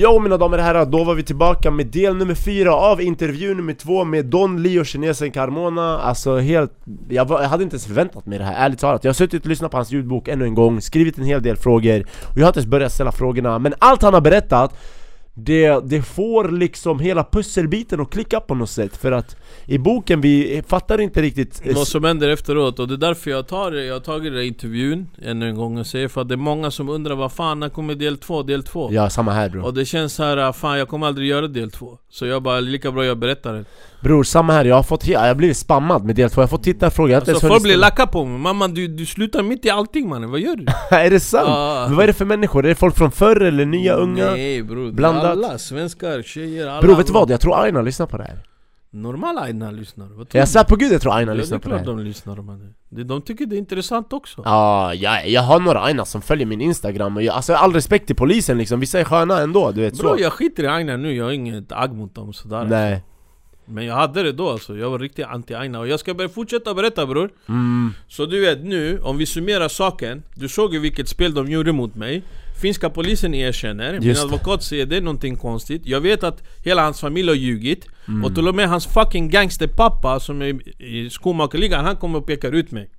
Jo mina damer och herrar, då var vi tillbaka med del nummer fyra av intervju nummer två med Don Leo kinesen Carmona. Alltså helt, jag, var, jag hade inte ens förväntat mig det här, ärligt talat. Jag har suttit och lyssnat på hans ljudbok ännu en gång, skrivit en hel del frågor Och jag har inte ens börjat ställa frågorna, men allt han har berättat det, det får liksom hela pusselbiten att klicka på något sätt För att i boken, vi fattar inte riktigt Vad som händer efteråt, och det är därför jag tar jag har tagit den intervjun ännu en gång och säger för att det är många som undrar vad fan, när kommer del två, del två? Ja, samma här bror Och det känns så här, fan jag kommer aldrig göra del två. Så jag bara, lika bra jag berättar det Bror, samma här, jag har fått, jag har blivit spammad med del två, jag har fått tittarfrågor, jag har Alltså folk blir lacka på mig, mamma du, du slutar mitt i allting mannen, vad gör du? Är det sant? Ja. Men vad är det för människor? Är det folk från förr eller nya, unga? Nej bror, blandat? alla svenskar, tjejer, alla Bror vet du vad? Jag tror Aina lyssnar på det här. Normala Aina lyssnar, vad tror Jag svär på gud jag tror Aina Ja, det är lyssnar på det här. de lyssnar mannen. De- De tycker det är intressant också. Ja, jag, jag har några Aina som följer min instagram och jag, alltså all respekt till polisen liksom, vissa är sköna ändå, du vet så. Bro jag skiter i Aina nu, jag har inget agg mot dem sådär Nej Men jag hade det då alltså, jag var riktigt anti-Aina. Och jag ska börja fortsätta berätta bror. Mm. Så du vet nu, om vi summerar saken Du såg ju vilket spel de gjorde mot mig. Finska polisen erkänner, min Just det. advokat säger det är någonting konstigt. Jag vet att hela hans familj har ljugit. Mm. Och till och med hans fucking gangsterpappa som är i skomakarligan, han kommer och pekar ut mig.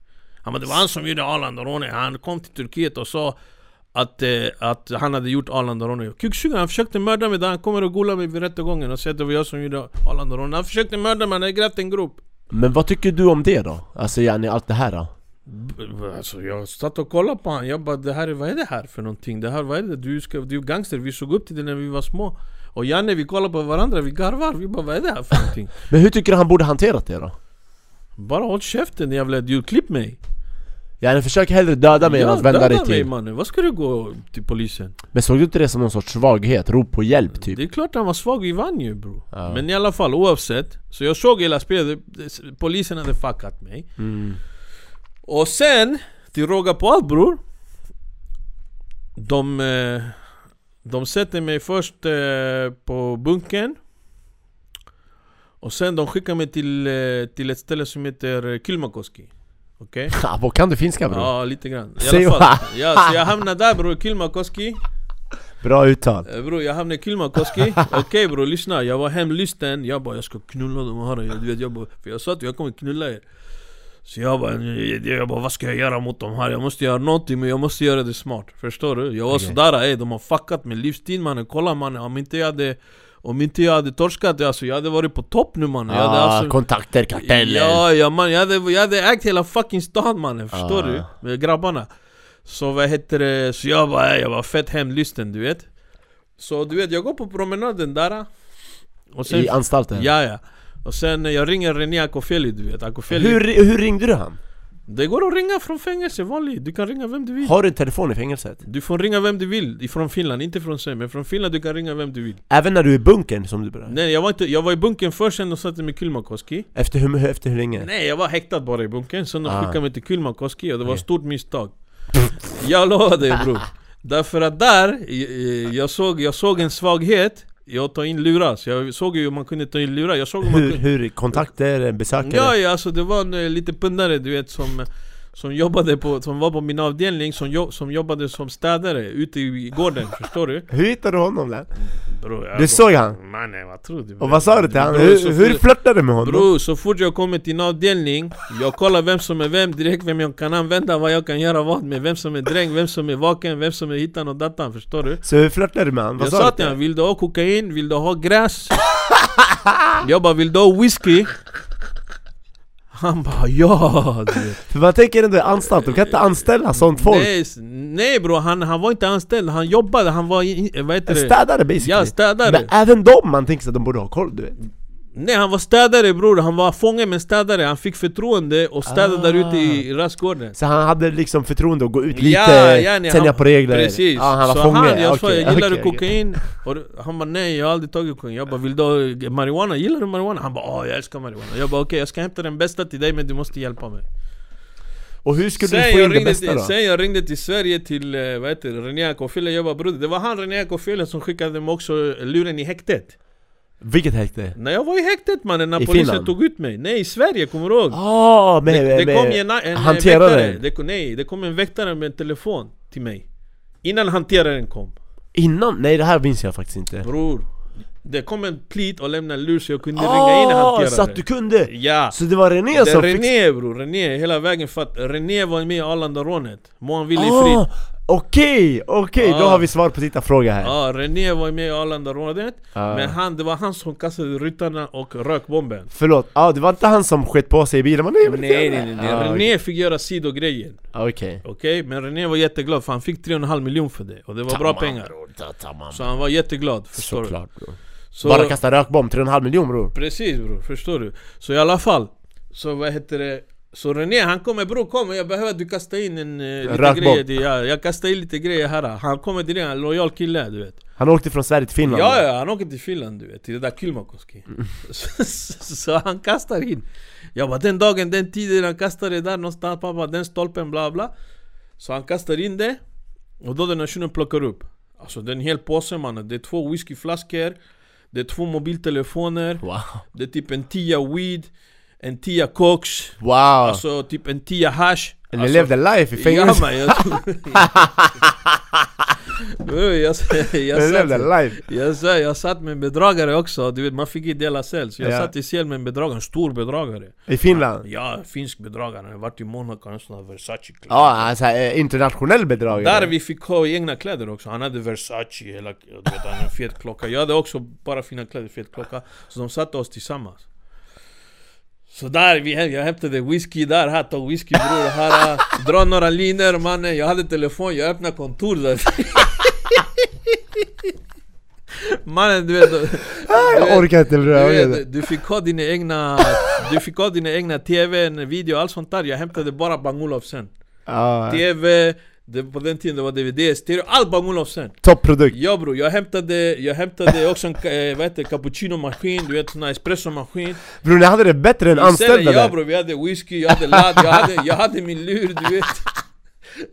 Han bara det var han som gjorde Arlanda-rånet Han kom till Turkiet och sa att, eh, att han hade gjort Arlanda-rånet Kuksugaren, han försökte mörda mig där han kommer och gola mig vid rättegången och säger att det var jag som gjorde Arlanda-rånet Han försökte mörda mig, han hade grävt en grop Men vad tycker du om det då? Alltså yani allt det här då? Alltså jag satt och kollade på honom, jag bara det här, är- vad är det här för någonting? Det här, vad är det? Du, ska, du är gangster, vi såg upp till dig när vi var små Och Janne vi kollar på varandra, vi garvar, vi bara vad är det här för någonting? Men hur tycker du han borde hanterat det då? Bara håll käften jävla idiot, klipp mig! Yani försök hellre döda mig än att vända dig döda mig till mannen, vad ska du gå till polisen? Men såg du inte det som någon sorts svaghet? Rop på hjälp typ? Det är klart han var svag, vi vann ju bro Ja. Men i alla fall oavsett Så jag såg hela spelet, polisen hade fuckat mig Mm. Och sen, till råga på allt bror De, eh, de sätter mig först eh, på bunkern Och sen de skickar mig till, eh, till ett ställe som heter Kylmäkoski Okej? Ja, vad kan du finska bror? Ja, lite grann. I Säg alla fall, ja, så jag hamnade där bror, Kylmäkoski Bra uttal. Eh, Bror jag hamnade i Kylmäkoski Okej bror. Lyssna, jag var hemlysten. Jag bara jag ska knulla dem här. Jag, du vet, jag bara, För jag sa att jag kommer knulla er. Så jag bara, jag, jag bara vad ska jag göra mot dem här? Jag måste göra någonting men jag måste göra det smart. Förstår du? Jag var Okej. sådär ey, de har fuckat min livsstil mannen. Kolla mannen, om inte jag hade Om inte jag hade torskat, alltså jag hade varit på topp nu mannen. Hade ah, alltså, kontakter, karteller. Ja, ja man, jag hade, jag hade ägt hela fucking stan mannen, förstår Ah. du? Med grabbarna. Så vad heter det, så jag var, jag var fett hemlysten du vet. Så du vet, jag går på promenaden där och sen, I anstalten? Ja ja. Och sen eh, jag ringer René Akofeli du vet, Akofeli Hur, hur ringde du han? Det går att ringa från fängelse, vanligt, du kan ringa vem du vill. Har du en telefon i fängelset? Du får ringa vem du vill, ifrån Finland, inte från Sverige Men från Finland du kan ringa vem du vill. Även när du är i bunkern som du berättade? Nej jag var, inte, jag var i bunkern först, sen de satte mig i Kylmäkoski Efter hur, efter hur länge? Nej jag var häktad bara i bunkern, sen de Ah. skickade mig till Kylmäkoski och det var ett stort misstag. Jag lovar dig bror. Därför att där, eh, jag såg, jag såg en svaghet Jag tar in lurar, så jag såg ju hur man kunde ta in lurar Jag såg hur man kunde hur kontakter, besökare? Ja, ja alltså det var en eh, liten pundare du vet som som jobbade på, som var på min avdelning, som, jo, som jobbade som städare ute i gården, förstår du? Hur hittade du honom jag Du såg han? Mannen vad tror du? Och vad sa du till honom? Hur, hur flörtade du med honom? Bro, så fort jag kommer till en avdelning Jag kollar vem som är vem, direkt vem jag kan använda, vad jag kan göra vad med Vem som är dräng, vem som är vaken, vem som är hittan och datan, förstår du? Så hur flörtade du med honom? Jag sa till honom, vill du ha kokain? Vill du ha gräs? jag bara, vill du ha whisky? Han bara, ja! För man tänker ändå anstalt, de kan inte anställa sånt folk. Nej, nej bro, han, han var inte anställd, han jobbade, han var, vad heter det? städare basically. Ja, städare. Men även de man tänker sig att de borde ha koll du vet Nej han var städare bror, han var fånge men städare, han fick förtroende och städade Ah. där ute i rastgården. Så han hade liksom förtroende att gå ut lite, Ja, ja, nej, tänja på regler. Precis, ja, han var så fånge, han, jag sa Okej, jag gillar okej, du kokain? Och det- han bara nej jag har aldrig tagit kokain. Jag bara vill du ha marijuana? Gillar du marijuana? Han bara åh jag älskar marijuana. Jag bara okej jag ska hämta den bästa till dig men du måste hjälpa mig. Och hur skulle sen du få in det bästa till, då? Sen jag ringde till Sverige till, eh, vad heter det, René Akofile Jag bara broder, det var han René Akofile som skickade mig också luren i häktet Vilket häkte? När jag var i häktet mannen, när I polisen Finland? tog ut mig Nej i Sverige, kommer du ihåg? Ah, med, det, det med, kom en, en hanteraren. väktare, det, nej, det kom en väktare med en telefon till mig Innan hanteraren kom Innan? Nej det här minns jag faktiskt inte Bror Det kom en plit och lämnade en lur så jag kunde ringa in en Ah, hanterare så att du kunde! Ja! Så det var René Det som fick... René bror, René hela vägen för att René var med i Arlandarånet Må han vila i frid Ah, Okej, okej, då Ah. har vi svar på ditt fråga här Ja, René var med i Arlandarånet Ah. Men han, det var han som kastade ryttarna och rök bomben Förlåt, ah, det var inte han som skett på sig i bilen? Men nej, Nej nej nej. Ah, René fick göra sidogrejen ah, Okej Okej, men René var jätteglad för han fick 3,5 miljoner för det Och det var bra pengar Tamam. Så han var jätteglad, förstår du? Såklart bror Så, Bara kasta rökbomb, 3,5 miljoner bror Precis bror, förstår du? Så i alla fall Så vad heter det? Så René han kommer bror kom jag behöver att du kastar in en uh, lite grejer till, ja, Jag kastar in lite grejer här. Han kommer är en lojal kille du vet. Han åkte från Sverige till Finland. Ja ja, han åker till Finland du vet, till det där Kylmäkoski så, så, så han kastar in. Jag bara den dagen, den tiden han kastar det där någonstans pappa, den stolpen bla bla. Så han kastar in det Och då den här plockar upp. Alltså det är en hel påse mannen, det är två whiskyflaskor Det är två mobiltelefoner Wow, Det är typ en tia weed En tia koks wow. Alltså typ en tia hash Ni alltså, levde life i Ja fängelse man, jag jag, jag, jag, satt, jag, sa- jag satt med en bedragare också, du vet man fick inte dela cell Så jag Ja. satt i cell med en bedragare, en stor bedragare. I Finland? Ja, finsk bedragare, han varit i Monaco, en sån här Versace kläder. Ja, alltså eh, internationell bedragare. Där vi fick ha egna kläder också, han hade Versace, hela, du vet, han en fet klocka. Jag hade också bara fina kläder, fet klocka. Så de satte oss tillsammans Så där, vi, jag hämtade whisky där, här, tog whisky bror, här, dra några linor mannen. Jag hade telefon, jag öppnade kontor där. Mannen du vet, du, Jag orkar inte du, vet, du fick ha dina egna Du fick ha dina egna TV, video, allt sånt där. Jag hämtade bara Bang sen Ja, TV, det, på den tiden det var DVD, stereo, allt Bang sen topprodukt. Ja bror, jag hämtade, jag hämtade också en eh, vad heter cappuccino-maskin, du vet sån här espresso-maskin. Bror ni hade det bättre än Istället, anställda Ja där bror, vi hade whisky, jag hade ladd, jag hade, jag hade min lur du vet.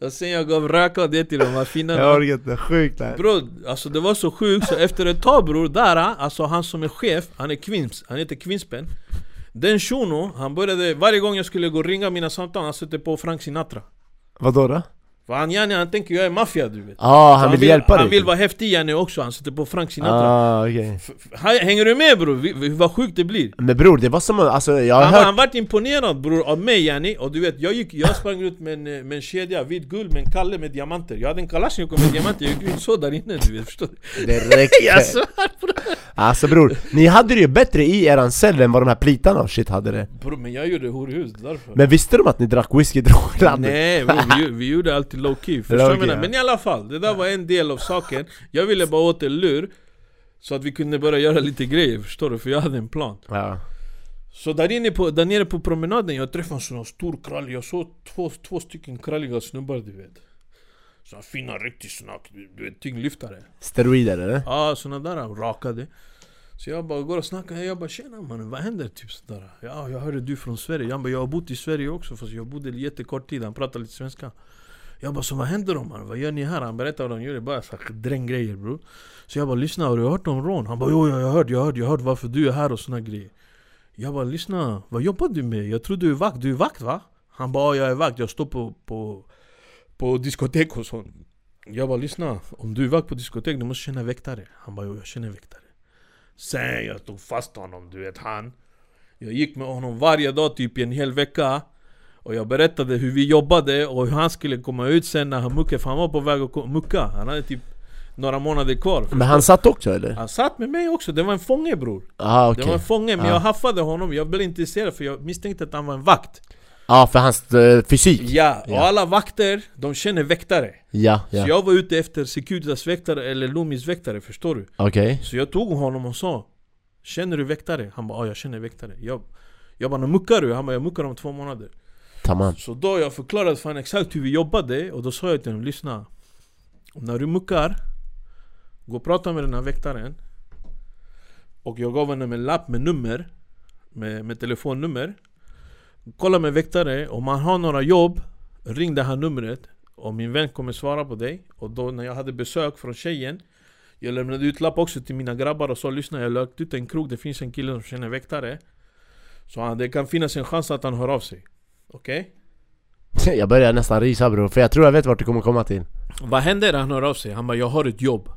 Och sen jag gav röka och det till de här fina Jag orkar inte, sjukt det här Bror, alltså det var så sjukt så efter ett tag bror, där, alltså han som är chef, han är Kvins, han heter Kvinspen. Den shuno, han började, varje gång jag skulle gå och ringa mina samtal, han satte på Frank Sinatra. Vadå då? För han yani, han tänker jag är maffia du vet. Ah, Så han vill vill, hjälpa dig. Han vill vara häftig yani också, han sätter på Frank Sinatra. Ah, f- Hänger du med bror? Vad sjukt det blir? Men bror, det var som alltså jag har Han, hört han vart imponerad bror av mig yani, och du vet jag gick, jag sprang ut med en, med en kedja, vit guld med en kalle med diamanter. Jag hade en kalasjnikov med diamanter, jag gick ut så där inne du vet, förstår du? Det räcker. Jag svär bror! Alltså bror, ni hade det ju bättre i eran cell än vad de här plitarna och shit hade det. Bror men jag gjorde horhus därför. Men visste de att ni drack whisky droger? Nej bror, vi, vi gjorde alltid low key, förstår du ja. Men i alla fall, det där var en del av saken. Jag ville bara åt en lur Så att vi kunde börja göra lite grejer, förstår du? För jag hade en plan. Ja. Så där, inne på, där nere på promenaden, jag träffade en sån stor krallig. Jag såg två, två stycken kralliga snubbar du vet. Såna fina, riktigt såna, du vet, tyngdlyftare. Steroider eller? Ja, såna där rakade. Så jag bara går och snackar, jag bara 'Tjena mannen, vad händer?' Typ sådär Ja, jag hörde du från Sverige. Jag bara 'Jag har bott i Sverige också fast jag bodde jättekort tid' Han pratade lite svenska jag bara 'Så vad händer då här? Vad gör ni här?' Han berättade vad de gjorde, bara dränggrejer bror. Så jag bara 'Lyssna, har du hört om rån?' Han bara 'Jo, jag har hört, jag har hört, jag har hört varför du är här och såna grejer' Jag bara 'Lyssna, vad jobbar du med? Jag tror du är vakt, du är vakt va?' Han bara 'Ja, jag är vakt, jag står på, på, på diskotek och sånt' Jag bara 'Lyssna, om du är vakt på diskotek, du måste känna väktare' Han bara 'Jo, jag känner väktare' Sen jag tog fast honom, du vet han Jag gick med honom varje dag typ i en hel vecka och jag berättade hur vi jobbade och hur han skulle komma ut sen när han muckade För han var på väg att mucka, han hade typ några månader kvar Men han satt också eller? Han satt med mig också, det var en fånge bror Ah, Det okej var en fånge, men Ah. jag haffade honom, jag blev intresserad för jag misstänkte att han var en vakt. Ja, för hans eh, fysik. Ja, och Ja. alla vakter, de känner väktare. Ja, Så ja, jag var ute efter Securitas väktare eller Loomis väktare, förstår du? okej. Så jag tog honom och sa Känner du väktare? Han bara ja, jag känner väktare. Jag, jag bara, "När muckar du? Han bara, jag muckar om två månader Tamam. Så då jag förklarade för honom exakt hur vi jobbade Och då sa jag till honom, lyssna. När du muckar Gå och prata med den här väktaren. Och jag gav honom en lapp med nummer Med, med telefonnummer. Kolla med väktare, om han har några jobb Ring det här numret. Och min vän kommer svara på dig. Och då när jag hade besök från tjejen Jag lämnade ut lapp också till mina grabbar och sa lyssna jag har lagt ut en krog. Det finns en kille som känner väktare. Så han, det kan finnas en chans att han hör av sig. Okej? Jag börjar nästan risa bror, för jag tror jag vet vart du kommer komma till Vad händer när han hör av sig? Han bara 'Jag har ett jobb'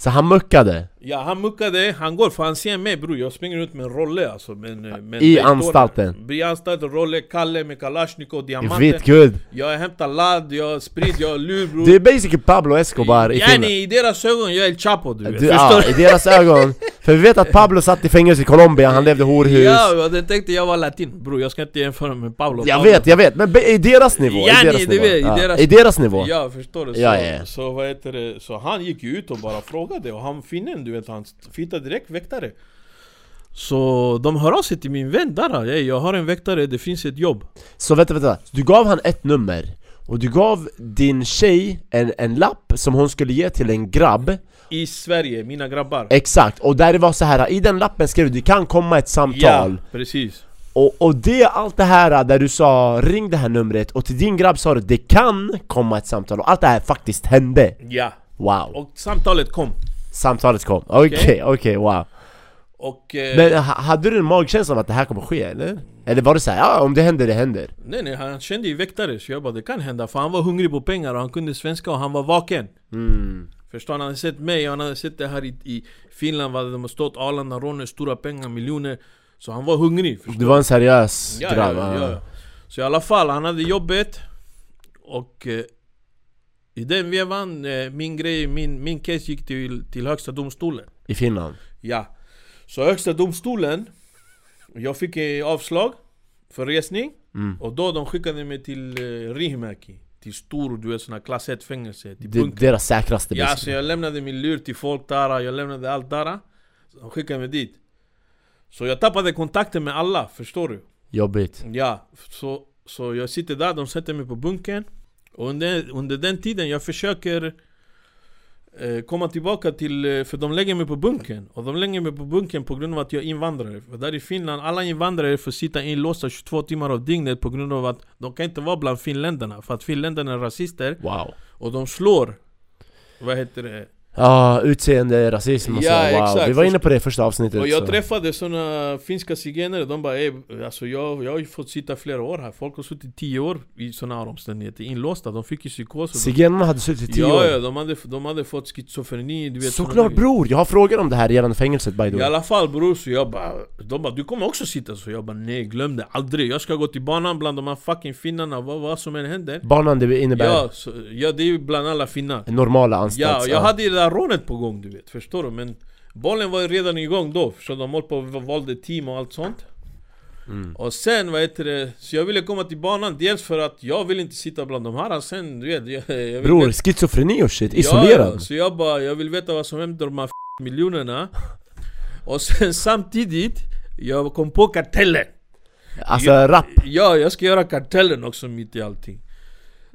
Så han muckade? Ja han muckade, han går för han ser mig bror, jag springer ut med en rolle alltså med, med I med- anstalten? I anstalten, rolle, Kalle med Kalashnikov, diamanter Vitt guld? Jag hämtar ladd, jag sprit, jag lur bror Du är basically Pablo Escobar i filmen Yani i deras ögon, jag är El Chapo du vet, du, förstår ja? I deras ögon, för vi vet att Pablo satt i fängelse i Colombia, han levde horhus Ja, och det tänkte jag var latin bror, jag ska inte jämföra med Pablo Jag Pablo. vet, jag vet, men i deras nivå, i Yani, deras nivå, vet, i ja. deras- I deras nivå Ja, förstår du? Så, Ja, ja, ja. så vad heter det? Så han gick ju ut och bara frågade och han finnen du vet, han fittade direkt väktare Så de hör av sig till min vän där, jag har en väktare, det finns ett jobb Så vänta, vänta, du gav han ett nummer Och du gav din tjej en, en lapp som hon skulle ge till en grabb I Sverige, mina grabbar. Exakt, och där det var så här i den lappen skrev du det kan komma ett samtal. Ja, precis. Och, och det, allt det här där du sa ring det här numret. Och till din grabb sa du det kan komma ett samtal. Och allt det här faktiskt hände. Ja, Wow, och samtalet kom. Samtalet kom, okej, okej, wow. Och... Eh, Men ha- hade du en magkänsla om att det här kommer ske eller? Eller var det så här, ja om det händer, det händer? nej nej, han kände ju väktare så jag bara det kan hända. För han var hungrig på pengar och han kunde svenska och han var vaken. Mm. Förstår han? Han hade sett mig och han hade sett det här i, i Finland, vad de har stått Arlanda, rånet, stora pengar, miljoner Så han var hungrig förstår Du var en seriös ja, grabb? ja, ja, ja. Så i alla fall, han hade jobbet Och eh, I den vevan, eh, min grej, min, min case gick till, till högsta domstolen I Finland? Ja Så högsta domstolen Jag fick eh, avslag för resning Mm. Och då de skickade mig till eh, Rihimäki Till stor, du vet sån här klass 1 fängelse Till Det, bunker deras säkraste Ja, så jag lämnade min lur till folk där, jag lämnade allt där De skickade mig dit. Så jag tappade kontakten med alla, förstår du? Jobbigt. Ja, så, så jag sitter där, de sätter mig på bunkern Och under, under den tiden jag försöker komma tillbaka till, eh, för de lägger mig på bunkern Och de lägger mig på bunkern på grund av att jag är invandrare. För där i Finland, alla invandrare får sitta inlåsta 22 timmar av dygnet På grund av att de kan inte vara bland finländarna. För att finländarna är rasister. Wow. Och de slår Vad heter det? Ja, utseende, rasism och Ja, så, wow. exakt. Vi var inne på det i första avsnittet Och jag så. träffade såna finska zigenare, de bara "Ey, alltså jag, jag har ju fått sitta flera år här. Folk har suttit 10 år i såna här omständigheter, inlåsta, de fick ju psykos Zigenarna hade suttit i tio Ja, år. ja, de hade, de hade fått schizofreni, du vet Såklart bror, jag har frågor om det här gällande fängelset by the I way alla fall bror, så jag bara De bara 'Du kommer också sitta' så. Jag bara 'Nej, glöm det, aldrig' Jag ska gå till banan bland de här fucking finnarna, vad, vad som än händer. Banan det innebär Ja, så, ja, det är bland alla finnar. normala Ja, anstalts... jag hade rånet på gång du vet, förstår du? Men bollen var ju redan igång då, så de höll på och valde team och allt sånt. Mm. Och sen vad heter det, så jag ville komma till banan. Dels för att jag vill inte sitta bland de här Sen du vet, jag, jag Bror, veta, schizofreni och shit, isolerad. ja, så jag bara, jag vill veta vad som händer med de här f- miljonerna. Och sen samtidigt, jag kom på kartellen. Alltså jag, rap. Ja, jag ska göra kartellen också mitt i allting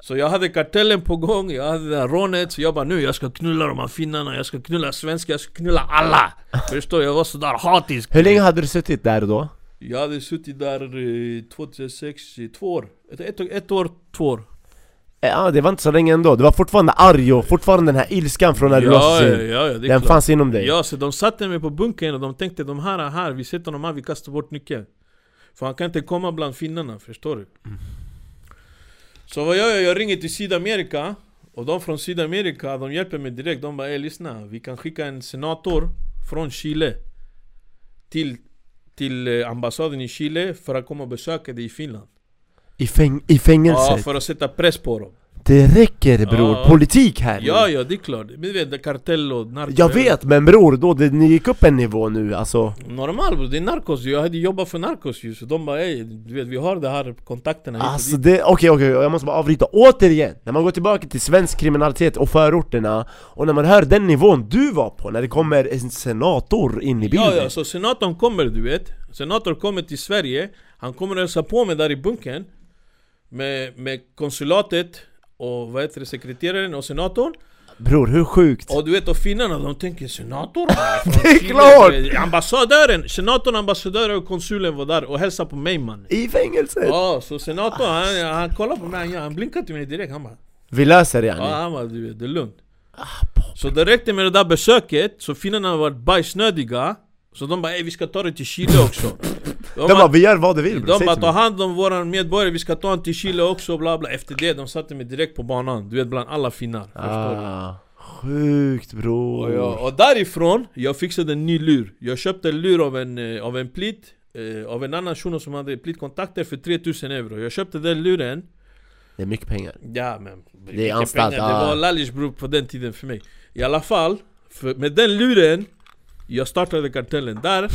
Så jag hade kartellen på gång, jag hade det här rånet Så jag bara nu, jag ska knulla de här finnarna, jag ska knulla svenskar, jag ska knulla alla. Förstår du? Jag var sådär hatisk. Hur länge hade du suttit där då? Jag hade suttit där eh, 2006, i två år. Ett, ett, ett år, två år. Ja, det var inte så länge ändå, du var fortfarande arg och fortfarande den här ilskan från när du ja, låstes ja, ja, ja, Den klart. fanns inom dig. Ja, så de satte mig på bunkern och de tänkte de här är här, vi sätter dem här, vi kastar bort nyckeln. För han kan inte komma bland finnarna, förstår du? Så vad gör jag? Jag ringer till Sydamerika Och de från Sydamerika, de hjälper mig direkt. De bara 'Ey lyssna, vi kan skicka en senator från Chile Till, till eh, ambassaden i Chile för att komma och besöka dig i Finland. I, fäng i Ja, fängelset för att sätta press på dem Det räcker bror, Ja. politik här nu. Ja, ja det är klart. Men du vet, kartell och narko Jag vet men bror, då det, ni gick upp en nivå nu alltså. Normal bro, det är narkos. Jag hade jobbat för narkos ju, så de bara ey, du vet vi har det här kontakterna Alltså dit." det, okej okej, jag måste bara avbryta återigen. När man går tillbaka till svensk kriminalitet och förorterna Och när man hör den nivån du var på, när det kommer en senator in i bilden Ja, ja, så senatorn kommer du vet. Senatorn kommer till Sverige. Han kommer och hälsa på mig där i bunkern med, med konsulatet och vad heter det, sekreteraren och senatorn Bror hur sjukt? Och du vet, och finnarna de tänker senator? Det är klart! Ambassadören, senatorn, ambassadören och konsulen var där och hälsade på mig man I fängelset? Ja, så senatorn han, han kollar på mig, han, blinkar till mig direkt, han bara Vi löser det Ja, yani han bara du vet, det är lugnt Ah, Så det räckte med det där besöket, så finnarna var bajsnödiga Så de bara vi ska ta det till Chile också. De, De bara vi gör vad du vill de bara ta hand om våra medborgare, vi ska ta honom till Chile också bla bla. Efter det, de satte mig direkt på banan Du vet bland alla finnar, ah, Sjukt bror. Och, jag, och därifrån, jag fixade en ny lur. Jag köpte en lur av en, eh, av en plit eh, Av en annan shuno som hade plitkontakter för 3000 euro. Jag köpte den luren. Det är mycket pengar. Ja men Det är anstalt, pengar, Det var lallish bror på den tiden för mig. I alla fall, för med den luren Jag startade kartellen där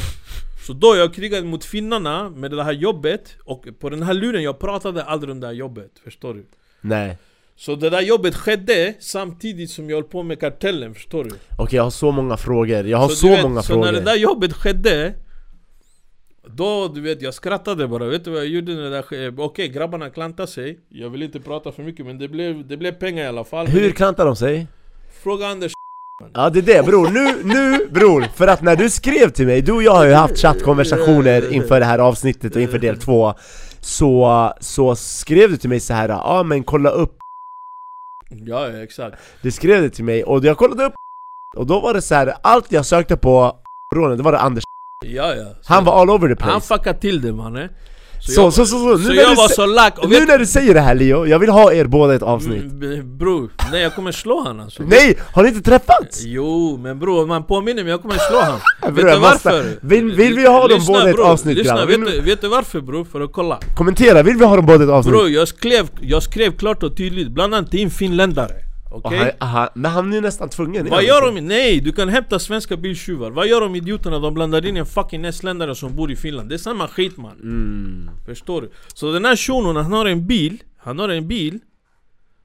Så då jag krigade mot finnarna med det här jobbet Och på den här luren, jag pratade aldrig om det här jobbet Förstår du? Nej. Så det där jobbet skedde samtidigt som jag höll på med kartellen, förstår du? Okej jag har så många frågor, jag har så, du vet, många så frågor. när det där jobbet skedde Då, du vet, jag skrattade bara, vet du vad jag gjorde när det där? Okej, grabbarna klantade sig Jag vill inte prata för mycket men det blev, det blev pengar i alla fall Hur klantar de sig? Fråga Anders Ja det är det. Bror, nu, nu bror! För att när du skrev till mig, du och jag har ju haft chattkonversationer inför det här avsnittet och inför del två. Så, så skrev du till mig så här, ja ah, men kolla upp Ja, exakt. Du skrev det till mig och jag kollade upp Och då var det så här, allt jag sökte på rånet, det var det Anders Ja, ja. Han var all over the Han place. fuckade till det mannen Så, jag, så, så, så, nu så när du så lack Nu när du säger det här Leo, jag vill ha er båda ett avsnitt Mm, Bror, nej jag kommer slå han alltså Nej! Har ni inte träffats? Jo, men bror man påminner mig, jag kommer slå han Vet du varför? Vill, vill vi ha dem båda ett avsnitt Lyssna, vet du, vet du varför bror? För att kolla Kommentera, vill vi ha dem båda ett avsnitt? Bror jag skrev, jag skrev klart och tydligt, bland annat till en finländare Okej? han, aha, men han är ju nästan tvungen Vad gör han de? Nej, du kan hämta svenska biltjuvar Vad gör de idioterna? De blandar in en fucking estländare som bor i Finland Det är samma skit man Mm. Förstår du? Så den här shunon, han har en bil Han har en bil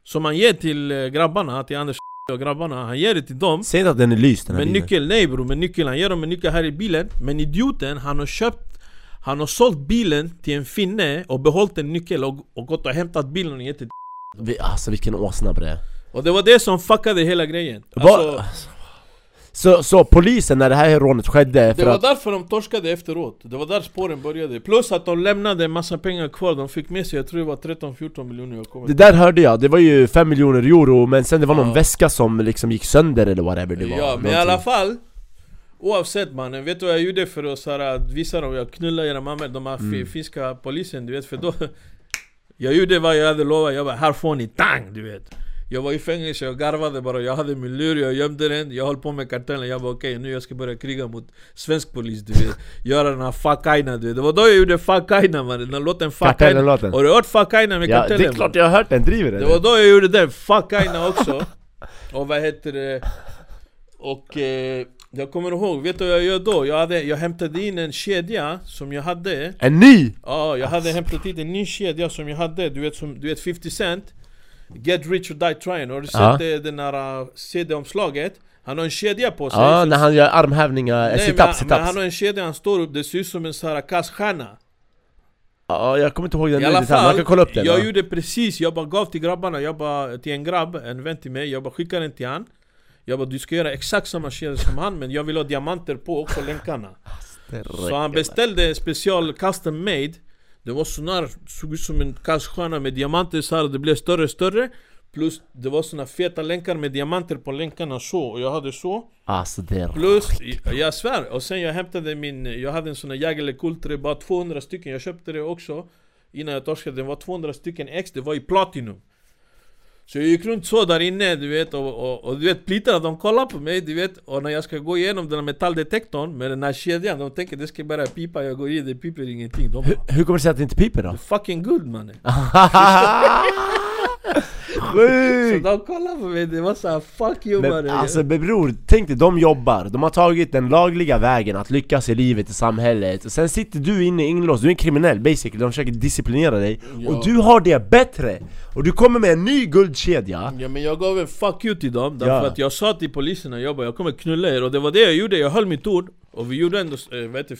Som han ger till eh, grabbarna, till Anders och grabbarna Han ger det till dem Säg att den är lyst den här Men bilen. nyckel, nej bror, men nyckel, han ger dem en nyckel här i bilen Men idioten, han har köpt Han har sålt bilen till en finne och behållit en nyckel och, och gått och hämtat bilen och gett till Vi, alltså vilken åsna bre Och det var det som fuckade hela grejen alltså, så, så polisen när det här rånet skedde Det var att... därför de torskade efteråt Det var där spåren började Plus att de lämnade en massa pengar kvar De fick med sig, jag tror det var 13-14 miljoner jag kommer Det där hörde jag, det var ju 5 miljoner euro men sen det var någon Ja. väska som liksom gick sönder eller whatever det var Ja, men i någonting. alla fall Oavsett mannen, vet du vad jag gjorde för att, så här, att visa dem? Jag knullade era mammor, de här Mm. fi- finska polisen, du vet för då Jag gjorde vad jag hade lovat, jag bara 'Här får ni tang!' du vet Jag var i fängelse, jag garvade bara, jag hade min lur, jag gömde den Jag höll på med kartellen, jag bara okej nu jag ska börja kriga mot svensk polis du vet Göra den här fuck aina du vet Det var då jag gjorde fuck aina mannen, den låten fuck aina Kartellen-låten. Har du hört fuck aina med Ja, kartellen? det är klart jag har hört den, driver den? Det var då jag gjorde den, fuck aina också Och vad heter det? Och eh, jag kommer ihåg, vet du vad jag gör då? Jag, hade, jag hämtade in en kedja som jag hade En ny! Ja, jag hade hämtat in en ny kedja som jag hade Du vet, som, du vet 50 Cent Get rich or die trying, har du sett Ja. det, den här uh, CD-omslaget? Han har en kedja på sig Ja, när han gör armhävningar, sit-ups, men han sit-ups. har en kedja, han står upp, det ser ut som en sån här kaststjärna. Ja, jag kommer inte ihåg den I nu alla man kan kolla upp den jag ja. gjorde precis, jag bara gav till grabbarna, jag bara, till en grabb, en vän till mig, jag bara skickade den till han. Jag bara du ska göra exakt samma kedja som han men jag vill ha diamanter på också länkarna. Så han beställde en special custom made Det var sån såg ut som en kaststjärna med diamanter så här, det blev större och större Plus det var såna feta länkar med diamanter på länkarna så, och jag hade så Alltså det är Plus, jag svär, och sen jag hämtade min, jag hade en sån här Jägerle Kultre, bara 200 stycken, jag köpte det också Innan jag torskade, det var 200 stycken ex, det var i platinum Så jag gick runt så där inne, du vet, och, och, och du vet plitarna de kollar på mig, du vet Och när jag ska gå igenom den här metalldetektorn med den här kedjan, de tänker det ska bara pipa, jag går i, det piper ingenting De bara, Hur kommer det sig att det inte piper då? fucking good mannen Så Sjukt! de kollar på mig, det var såhär fuck you Men alltså bror, tänk dig, de jobbar, de har tagit den lagliga vägen att lyckas i livet, i samhället. Och Sen sitter du inne inlåst, du är en kriminell basically, de försöker disciplinera dig. Ja. Och du har det bättre! Och du kommer med en ny guldkedja. Ja men jag gav en fuck you till dem därför Ja. att jag sa till poliserna jag bara, jag kommer knulla er. Och det var det jag gjorde, jag höll mitt ord. Och vi gjorde ändå, eh, vad heter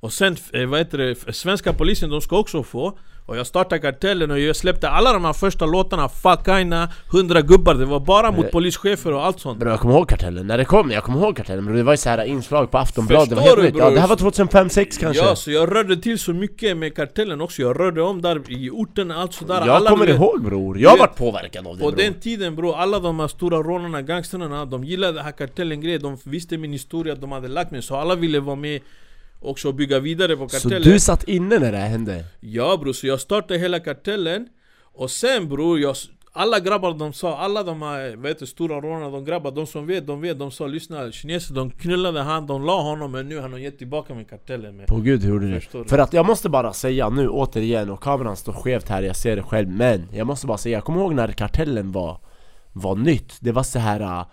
och sen, eh, vad heter det, svenska polisen de ska också få och jag startade kartellen och jag släppte alla de här första låtarna, fuck aina, 100 gubbar, det var bara mot Eh. polischefer och allt sånt. Bro, jag kommer ihåg kartellen, när det kom, jag kommer ihåg kartellen. Bro, det var ju så här inslag på Aftonbladet, det var helt nytt. Ja, bror? det här var 2005-2006 kanske. Ja, så jag rörde till så mycket med kartellen också, jag rörde om där i orten, allt sådär. Jag alla, kommer vet- ihåg bror, jag varit påverkad av det På bror. den tiden bro, alla de här stora rånarna, gangstrarna, de gillade den här kartellen grejen De visste min historia, de hade lagt mig, så alla ville vara med och bygga vidare på Så kartellen. du satt inne när det här hände? Ja bror, så jag startade hela kartellen. Och sen bror, jag, alla grabbar de sa, alla de här heter, stora rånarna, de grabbar, de som vet, de vet, de sa lyssna kineser, de knullade han, de la honom men nu har de gett tillbaka med kartellen med På gud hur gjorde du? För att jag måste bara säga nu återigen, och kameran står skevt här, jag ser det själv Men jag måste bara säga, jag kommer ihåg när kartellen var, var nytt. Det var så här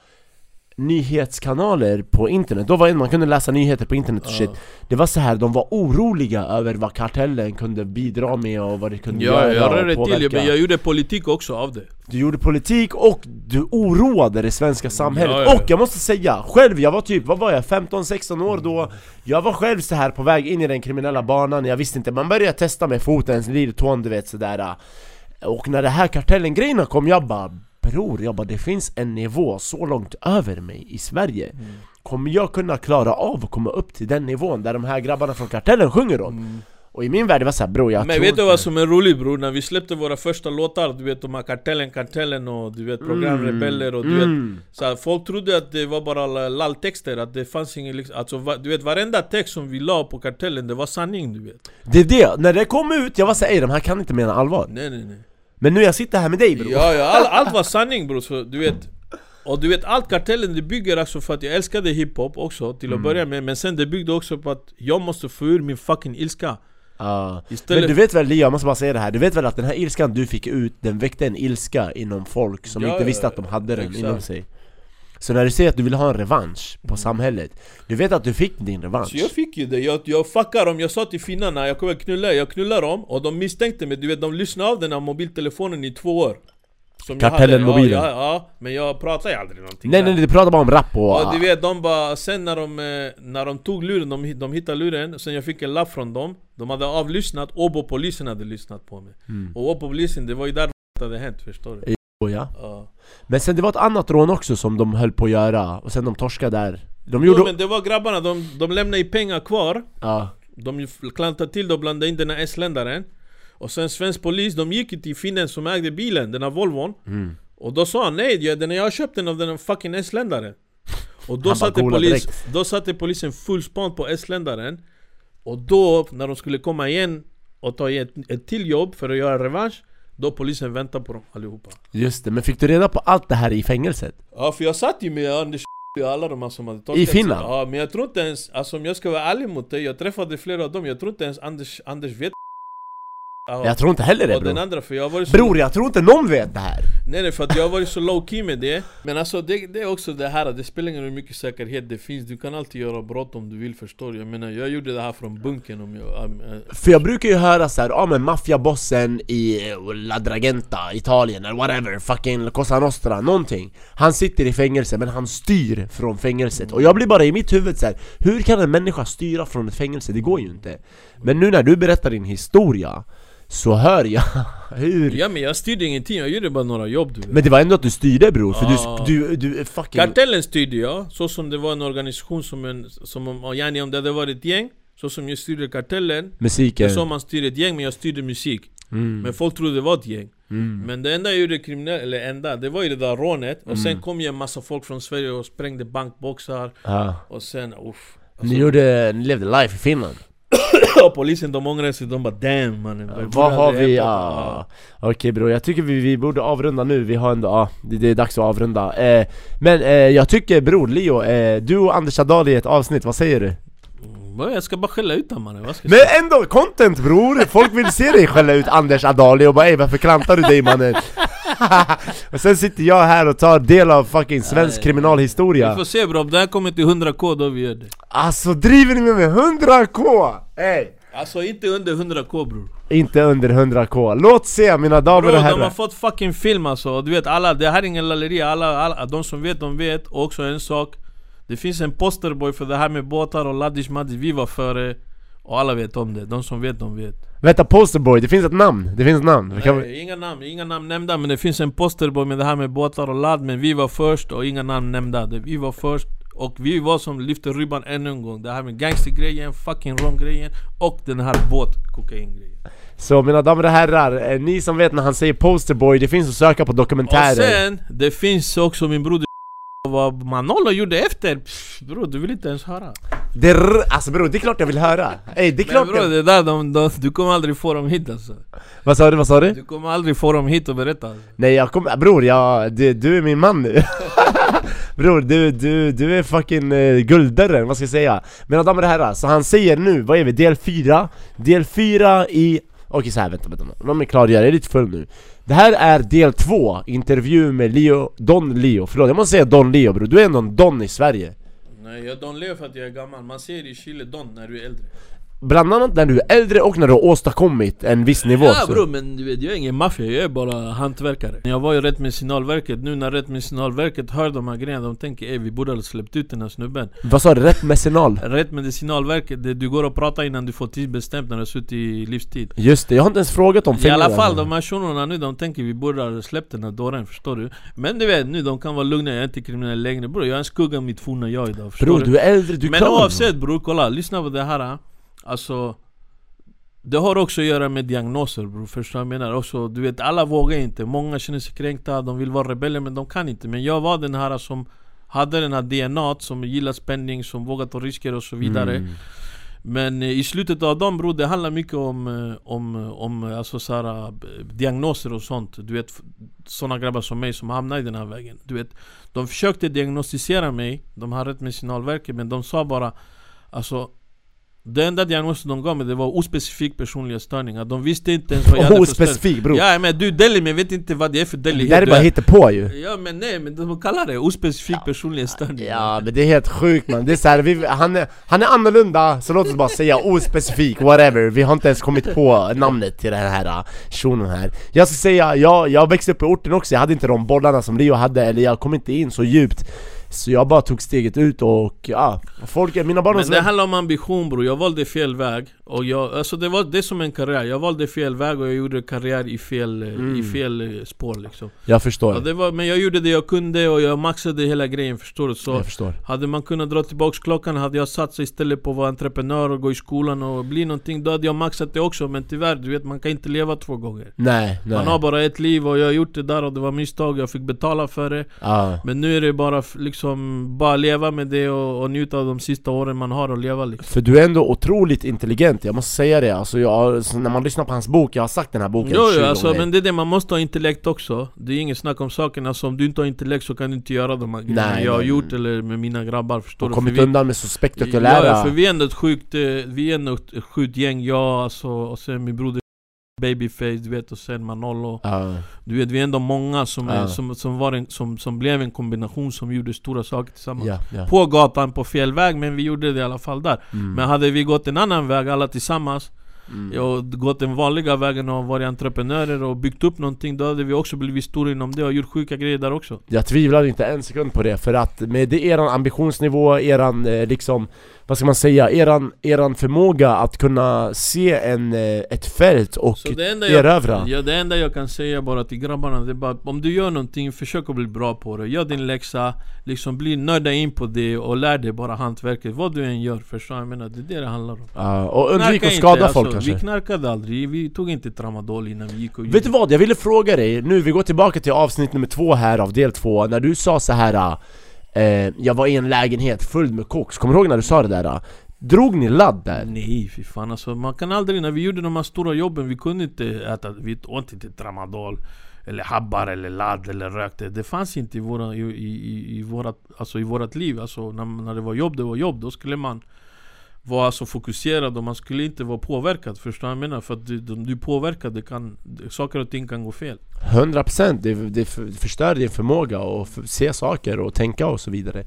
nyhetskanaler på internet, då var det man kunde läsa nyheter på internet och shit. Det var så här, de var oroliga över vad kartellen kunde bidra med och vad det kunde Ja, göra jag och rörde till, men jag gjorde politik också av det. Du gjorde politik och du oroade det svenska samhället. Ja, ja. Och jag måste säga, själv, jag var typ, vad var jag? 15-16 år då? Jag var själv så här på väg in i den kriminella banan, jag visste inte, man började testa med foten, lilltån du vet sådär Och när det här kartellen-grejerna kom, jag bara Bror, jag bara det finns en nivå så långt över mig i Sverige Mm. Kommer jag kunna klara av att komma upp till den nivån där de här grabbarna från kartellen sjunger om? Och i min värld det var såhär bror jag Mm. Men tror vet du inte- vad som är roligt bror? När vi släppte våra första låtar, du vet de här Kartellen, Kartellen och du vet programrebeller och du vet mm. så här, Folk trodde att det var bara lalltexter, att det fanns ingen liksom, alltså, va, Du vet varenda text som vi la på Kartellen, det var sanning du vet Det är det, när det kom ut, jag var såhär "Ey, de här kan inte mena allvar Nej nej nej Men nu jag sitter här med dig bror Ja ja, all, allt var sanning bror, så du vet Och du vet allt Kartellen det bygger också för att jag älskade hiphop också till Mm. att börja med Men sen det byggde också på att jag måste få ur min fucking ilska. Istället- Men du vet väl Leo, jag måste bara säga det här, du vet väl att den här ilskan du fick ut, den väckte en ilska inom folk som Ja, inte visste att de hade den exakt. inom sig Så när du säger att du vill ha en revansch på samhället, du vet att du fick din revansch. Så jag fick ju det, jag, jag fuckar dem, jag sa till finnarna jag kommer knulla, jag knullar dem. Och de misstänkte mig, du vet de lyssnade av den här mobiltelefonen i två år. Som Kartellen hade. mobilen. Ja, ja, ja, men jag pratar ju aldrig någonting Nej där. nej, du pratar bara om rap och... Och du vet, de bara, sen när de, eh, när de tog luren, de, de hittade luren Sen jag fick en lapp från dem. De hade avlyssnat, Åbo-polisen hade lyssnat på mig. Mm. Och Åbo-polisen, det var ju där det hade hänt, förstår du? Oh, ja. Ja. Men sen det var ett annat rån också som de höll på att göra, och sen de torskade där De gjorde... Jo men det var grabbarna, de, de lämnade ju pengar kvar Ja, De klantade till det och blandade in den här estländaren Och sen svensk polis, de gick till finnen som ägde bilen, den här Volvon mm. Och då sa han nej, jag, den, jag har köpt den av den här fucking estländaren Och då satte, polis, direkt. då satte polisen full span på estländaren Och då, när de skulle komma igen och ta ett, ett till jobb för att göra revansch Då polisen väntade på dem allihopa just det, men fick du reda på allt det här i fängelset? Ja för jag satt ju med Anders och alla de här som hade torskat I Finland? Ja men jag tror inte ens, alltså om jag ska vara ärlig mot dig Jag träffade flera av dem, jag tror inte ens Anders, Anders vet Ja, Jag tror inte heller det och den bror andra för jag så Bror, jag tror inte någon vet det här! Nej nej för att jag har varit så low key med det. Men alltså det, det är också det här, det spelar ingen roll hur mycket säkerhet det finns. Du kan alltid göra brott om du vill förstår du? Jag menar jag gjorde det här från bunkern om jag... ähm, äh, För jag brukar ju höra så här, ja men maffiabossen i eh, La Dragenta, Italien eller whatever, fucking Cosa Nostra, någonting. Han sitter i fängelse men han styr från fängelset. Och jag blir bara i mitt huvud så här, hur kan en människa styra från ett fängelse? Det går ju inte. Men nu när du berättar din historia så hör jag hur Ja men jag styrde ingenting, jag gjorde bara några jobb du vet Men det var ändå att du styrde bror, för Ah. du, du, du fucking... Kartellen styrde jag, så som det var en organisation som en... Som om, yani om det hade varit ett gäng Så som jag styrde kartellen Det Musiken är så man styr ett gäng men jag styrde musik mm. Men folk trodde det var ett gäng Mm. Men det enda jag gjorde kriminellt, eller enda, det var ju det där rånet Och Mm. sen kom ju en massa folk från Sverige och sprängde bankboxar Ja. Och sen uff Ni gjorde, ni levde life i Finland polisen de ångrade sig, de bara damn mannen Vad har vi? Ja. Ja. Okej bror, jag tycker vi, vi borde avrunda nu, vi har ändå, ja, det, det är dags att avrunda eh, Men eh, jag tycker bror, Leo, eh, du och Anders Adali i ett avsnitt, vad säger du? Mm, Jag ska bara skälla ut honom mannen, Men ändå, content bror! Folk vill se dig skälla ut Anders Adali och bara ey varför klantar du dig mannen? och sen sitter jag här och tar del av fucking svensk kriminalhistoria. Vi får se bro, om det här kommer till 100k då vi gör det. Alltså driver ni med mig 100k? Ey! Alltså inte under 100k bror Inte under 100k, låt se mina damer Bro, och de har herrar fått fucking film alltså, du vet alla, det här är ingen lalleri, alla, alla, de som vet de vet, och också en sak. Det finns en posterboy för det här med båtar och laddish maddish, vi var före Och alla vet om det, de som vet de vet. Vänta posterboy, det finns ett namn, det finns ett namn. Kan vi... Nej, inga namn, inga namn nämnda men det finns en posterboy med det här med båtar och ladd Men vi var först och inga namn nämnda, vi var först och vi var som lyfte ribban ännu en gång. Det här med gangstergrejen, fucking romgrejen och den här båt-kokaingrejen. Så mina damer och herrar, eh, ni som vet när han säger posterboy, det finns att söka på Och dokumentärer sen, det finns också min broder vad Manolo gjorde efter, Pff, bro du vill inte ens höra Det är, alltså bror, det är klart jag vill höra! Ey, det är Men klart bror jag... det där, de, de, du kommer aldrig få dem hit alltså Vad sa du, vad sa du? Du kommer aldrig få dem hit och berätta alltså. Nej jag kommer, bror jag, du, du är min man nu Bror du, du, du är fucking uh, gulddörren, vad ska jag säga? Mina damer och herrar, så han säger nu, vad är vi? Del 4? Del 4 i... Okej så här, vänta, vänta, låt mig klargöra, jag är lite full nu. Det här är del två, intervju med Leo, Don Leo, förlåt jag måste säga Don Leo bror, du är ändå en Don i Sverige. Nej jag är Don Leo för att jag är gammal, man säger i Chile Don när du är äldre. Bland annat när du är äldre och när du har åstadkommit en viss nivå Ja bror men du vet, jag är ingen maffia, jag är bara hantverkare. Jag var ju rätt med signalverket, nu när rätt med signalverket hör de här grejerna De tänker ey vi borde ha släppt ut den här snubben. Vad sa du? Rätt mecenal? Rätt med signalverket, det du går och pratar innan du får tidsbestämt när du har suttit i livstid. Just det, jag har inte ens frågat om I alla fall de här shunorna nu, de tänker vi borde ha släppt den här dåren, förstår du? Men du vet nu, de kan vara lugna, jag är inte kriminell längre bror Jag är en skugga av mitt forna jag idag, förstår Bror du? du är äldre, du Men klarar oavsett bror, kolla, lyssna på det här Alltså Det har också att göra med diagnoser bror, förstår du vad jag menar? Också, du vet, alla vågar inte, många känner sig kränkta, de vill vara rebeller men de kan inte. Men jag var den här som hade den här DNA som gillar spänning, som vågar ta risker och så vidare. Mm. Men eh, i slutet av dagen bror, det handlar mycket om, eh, om, om eh, alltså, så här, diagnoser och sånt. Du vet, såna grabbar som mig som hamnar i den här vägen. Du vet, de försökte diagnostisera mig, de har rätt med signalverket men de sa bara Alltså det enda diagnosen de gav mig det var ospecifik personlighetsstörningar De visste inte ens vad jag hade för Ospecifik bror! Ja men du Deli, men jag vet inte vad det är för Deli det är bara hittepå ju! Ja men nej, men de kallar det ospecifik personlighetsstörning Ja men det är helt sjukt man, det är så här, vi, han, är, han är annorlunda, så låt oss bara säga ospecifik, whatever. Vi har inte ens kommit på namnet till den här shunon här. Jag ska säga, jag, jag växte upp i orten också, jag hade inte de bollarna som Leo hade, eller jag kom inte in så djupt så jag bara tog steget ut och ja, folk, mina Men det handlar om ambition bror, jag valde fel väg och jag, alltså det var det som en karriär, jag valde fel väg och jag gjorde karriär i fel, eh, Mm. i fel eh, spår liksom. Jag förstår, ja, det var, Men jag gjorde det jag kunde och jag maxade hela grejen förstår du? Så jag förstår. hade man kunnat dra tillbaks klockan hade jag satsat istället på att vara entreprenör och gå i skolan och bli någonting Då hade jag maxat det också. Men tyvärr, du vet man kan inte leva två gånger. Nej, nej. Man har bara ett liv och jag har gjort det där och det var misstag, jag fick betala för det. Ja. Men nu är det bara liksom, bara leva med det och, och njuta av de sista åren man har att leva liksom. För du är ändå otroligt intelligent, jag måste säga det alltså jag, så när man lyssnar på hans bok, jag har sagt den här boken Jo, 20 jo alltså, men det är det, man måste ha intellekt också Det är inget snack om saken, alltså om du inte har intellekt så kan du inte göra de här grejerna Nej, jag har nej. gjort eller med mina grabbar, förstår Och du? kommit vi- undan med så spektakulära Ja, för vi är ändå ett sjukt, eh, vi är ändå ett sjukt gäng, jag alltså, och sen min broder Babyface, du vet, och sen Manolo Ja. Du vet, vi är ändå många som, är, som, som, var en, som, som blev en kombination som gjorde stora saker tillsammans Ja, ja. På gatan, på fel väg, men vi gjorde det i alla fall där Mm. Men hade vi gått en annan väg alla tillsammans Mm. och gått den vanliga vägen och varit entreprenörer och byggt upp någonting Då hade vi också blivit stora inom det och gjort sjuka grejer där också Jag tvivlar inte en sekund på det, för att med det, eran ambitionsnivå, eran eh, liksom Vad ska man säga? Eran, eran förmåga att kunna se en, eh, ett fält och Så det enda, jag, erövra ja, det enda jag kan säga bara till grabbarna det är bara Om du gör någonting, försök att bli bra på det Gör din läxa, liksom bli nörda in på det och lär dig bara hantverket Vad du än gör, förstår? Jag menar, det är det det handlar om Ja, Och undvik att inte, skada alltså, folk kanske. Vi knarkade aldrig, vi tog inte tramadol innan vi gick och Vet du vad? Jag ville fråga dig, nu vi går tillbaka till avsnitt nummer två här av del två När du sa så här eh, Jag var i en lägenhet full med koks, kommer du ihåg när du sa det där? Drog ni ladd där? Nej fy fan. Alltså, man kan aldrig, när vi gjorde de här stora jobben, vi kunde inte äta, vi åt inte tramadol Eller habbar eller ladd eller rökte. Det fanns inte i, våra, i, i, i, vårat, alltså i vårat liv, alltså när, när det var jobb, det var jobb. Då skulle man vara alltså fokuserad och man skulle inte vara påverkad, förstår du vad jag menar? För att du, om du är påverkad, det kan, saker och ting kan gå fel 100% det, det förstör din förmåga att se saker och tänka och så vidare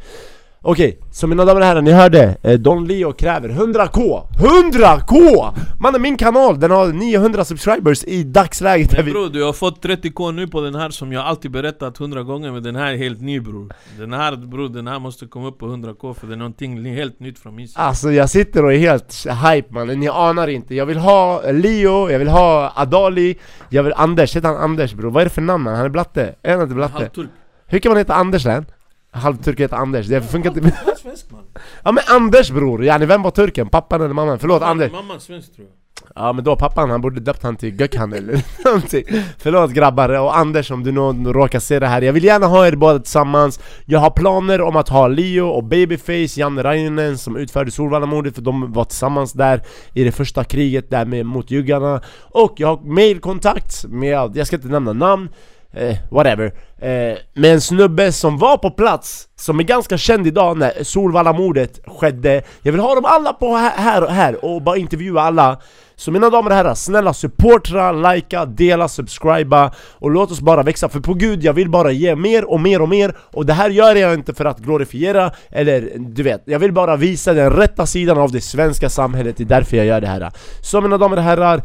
Okej, så mina damer och herrar, ni hörde eh, Don Leo kräver 100k! 100k! Mannen min kanal, den har 900 subscribers i dagsläget Men bror, du har fått 30k nu på den här som jag alltid berättat 100 gånger Men den här är helt ny bror Den här bror, den här måste komma upp på 100k för det är någonting helt nytt från min sida Alltså jag sitter och är helt hype mannen, ni anar inte Jag vill ha Leo, jag vill ha Adali, jag vill Anders, heter han Anders bror? Vad är det för namn? Han är blatte? Är han inte blatte? Halvturk Hur kan man heta Anders än? Halvturk heter Anders, det funkar inte. Han är svensk man. Ja men Anders bror, yani vem var turken? Pappan eller mamman? Förlåt Anders. Mamman svensk tror jag. Ja men då pappan han borde döpt han till Gökhan eller någonting. Förlåt grabbar. Och Anders om du någon råkar se det här. Jag vill gärna ha er båda tillsammans. Jag har planer om att ha Leo och Babyface, Janne Rainen som utförde Solvallamordet för de var tillsammans där i det första kriget där med, mot juggarna Och jag har mailkontakt med, jag ska inte nämna namn eh, whatever. Eh, Med en snubbe som var på plats, som är ganska känd idag när Solvallamordet skedde. Jag vill ha dem alla på här, här och här och bara intervjua alla. Så mina damer och herrar, snälla supportra, likea, dela, subscriba Och låt oss bara växa, för på gud jag vill bara ge mer och mer och mer Och det här gör jag inte för att glorifiera, eller du vet Jag vill bara visa den rätta sidan av det svenska samhället, det är därför jag gör det här. Så mina damer och herrar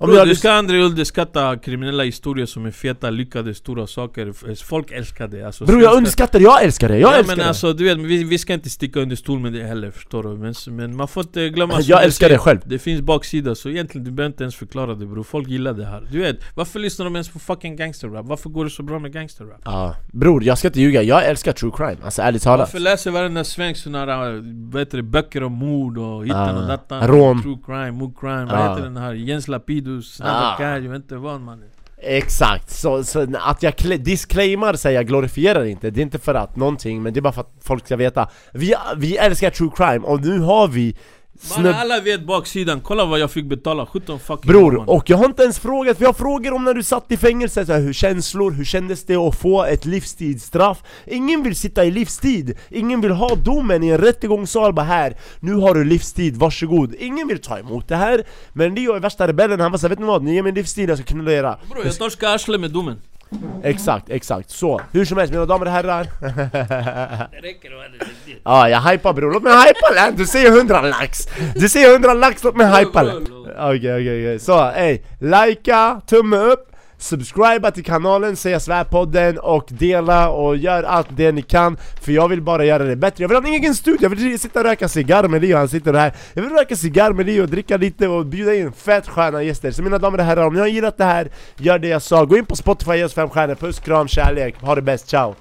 om Bro, du ska aldrig underskatta kriminella historier som är feta, lyckade, stora saker. Folk älskar det alltså, Bror jag underskattar, jag älskar det, jag ja, älskar men det. alltså du vet, vi, vi ska inte sticka under stol med det heller förstår du? Men, men man får inte glömma Jag älskar det själv. Det finns baksida, så egentligen du behöver inte ens förklara det bror. Folk gillar det här. Du vet, varför lyssnar de ens på fucking gangsterrap? Varför går det så bra med gangsterrap? Ja, bror jag ska inte ljuga, jag älskar true crime, alltså ärligt talat. Varför läser varenda svensk heter det, böcker om mord och hitten Ah, och dattan rån. True crime, mord crime, Ah. vad heter den här? Jens Lapidus, Snabba Ah. Vet inte vad mannen Exakt, så, så att jag disclaimar säger jag glorifierar inte, det är inte för att någonting men det är bara för att folk ska veta Vi, vi älskar true crime och nu har vi Snubb... alla vet baksidan, kolla vad jag fick betala, 17 fucking Bror, mannen. och jag har inte ens frågat, vi har frågor om när du satt i fängelse, så här, hur känslor, hur kändes det att få ett livstidsstraff? Ingen vill sitta i livstid, ingen vill ha domen i en rättegångssal. Bara här, nu har du livstid, varsågod. Ingen vill ta emot det här, men Leo är värsta rebellen, han bara såhär, vet ni vad? Ni ger mig livstid, jag ska knulla era Bror jag torskar arslet med domen Exakt, exakt, så, hur som helst mina damer och herrar. Det räcker och Ja, jag hypar bror, låt mig hypa län, du säger 100 lax! Du säger 100 lax, låt mig hypa. Okej okej okej, så ey, likea, tumme upp Subscriba till kanalen, säga svärpodden och dela och gör allt det ni kan. För jag vill bara göra det bättre, jag vill ha en egen studio, jag vill sitta och röka cigarr med Leo, han sitter här. Jag vill röka cigarr med Leo, dricka lite och bjuda in fett sköna gäster. Så mina damer och herrar, om ni har gillat det här, gör det jag sa. Gå in på Spotify, ge oss fem stjärnor, puss, kram, kärlek, ha det bäst, ciao!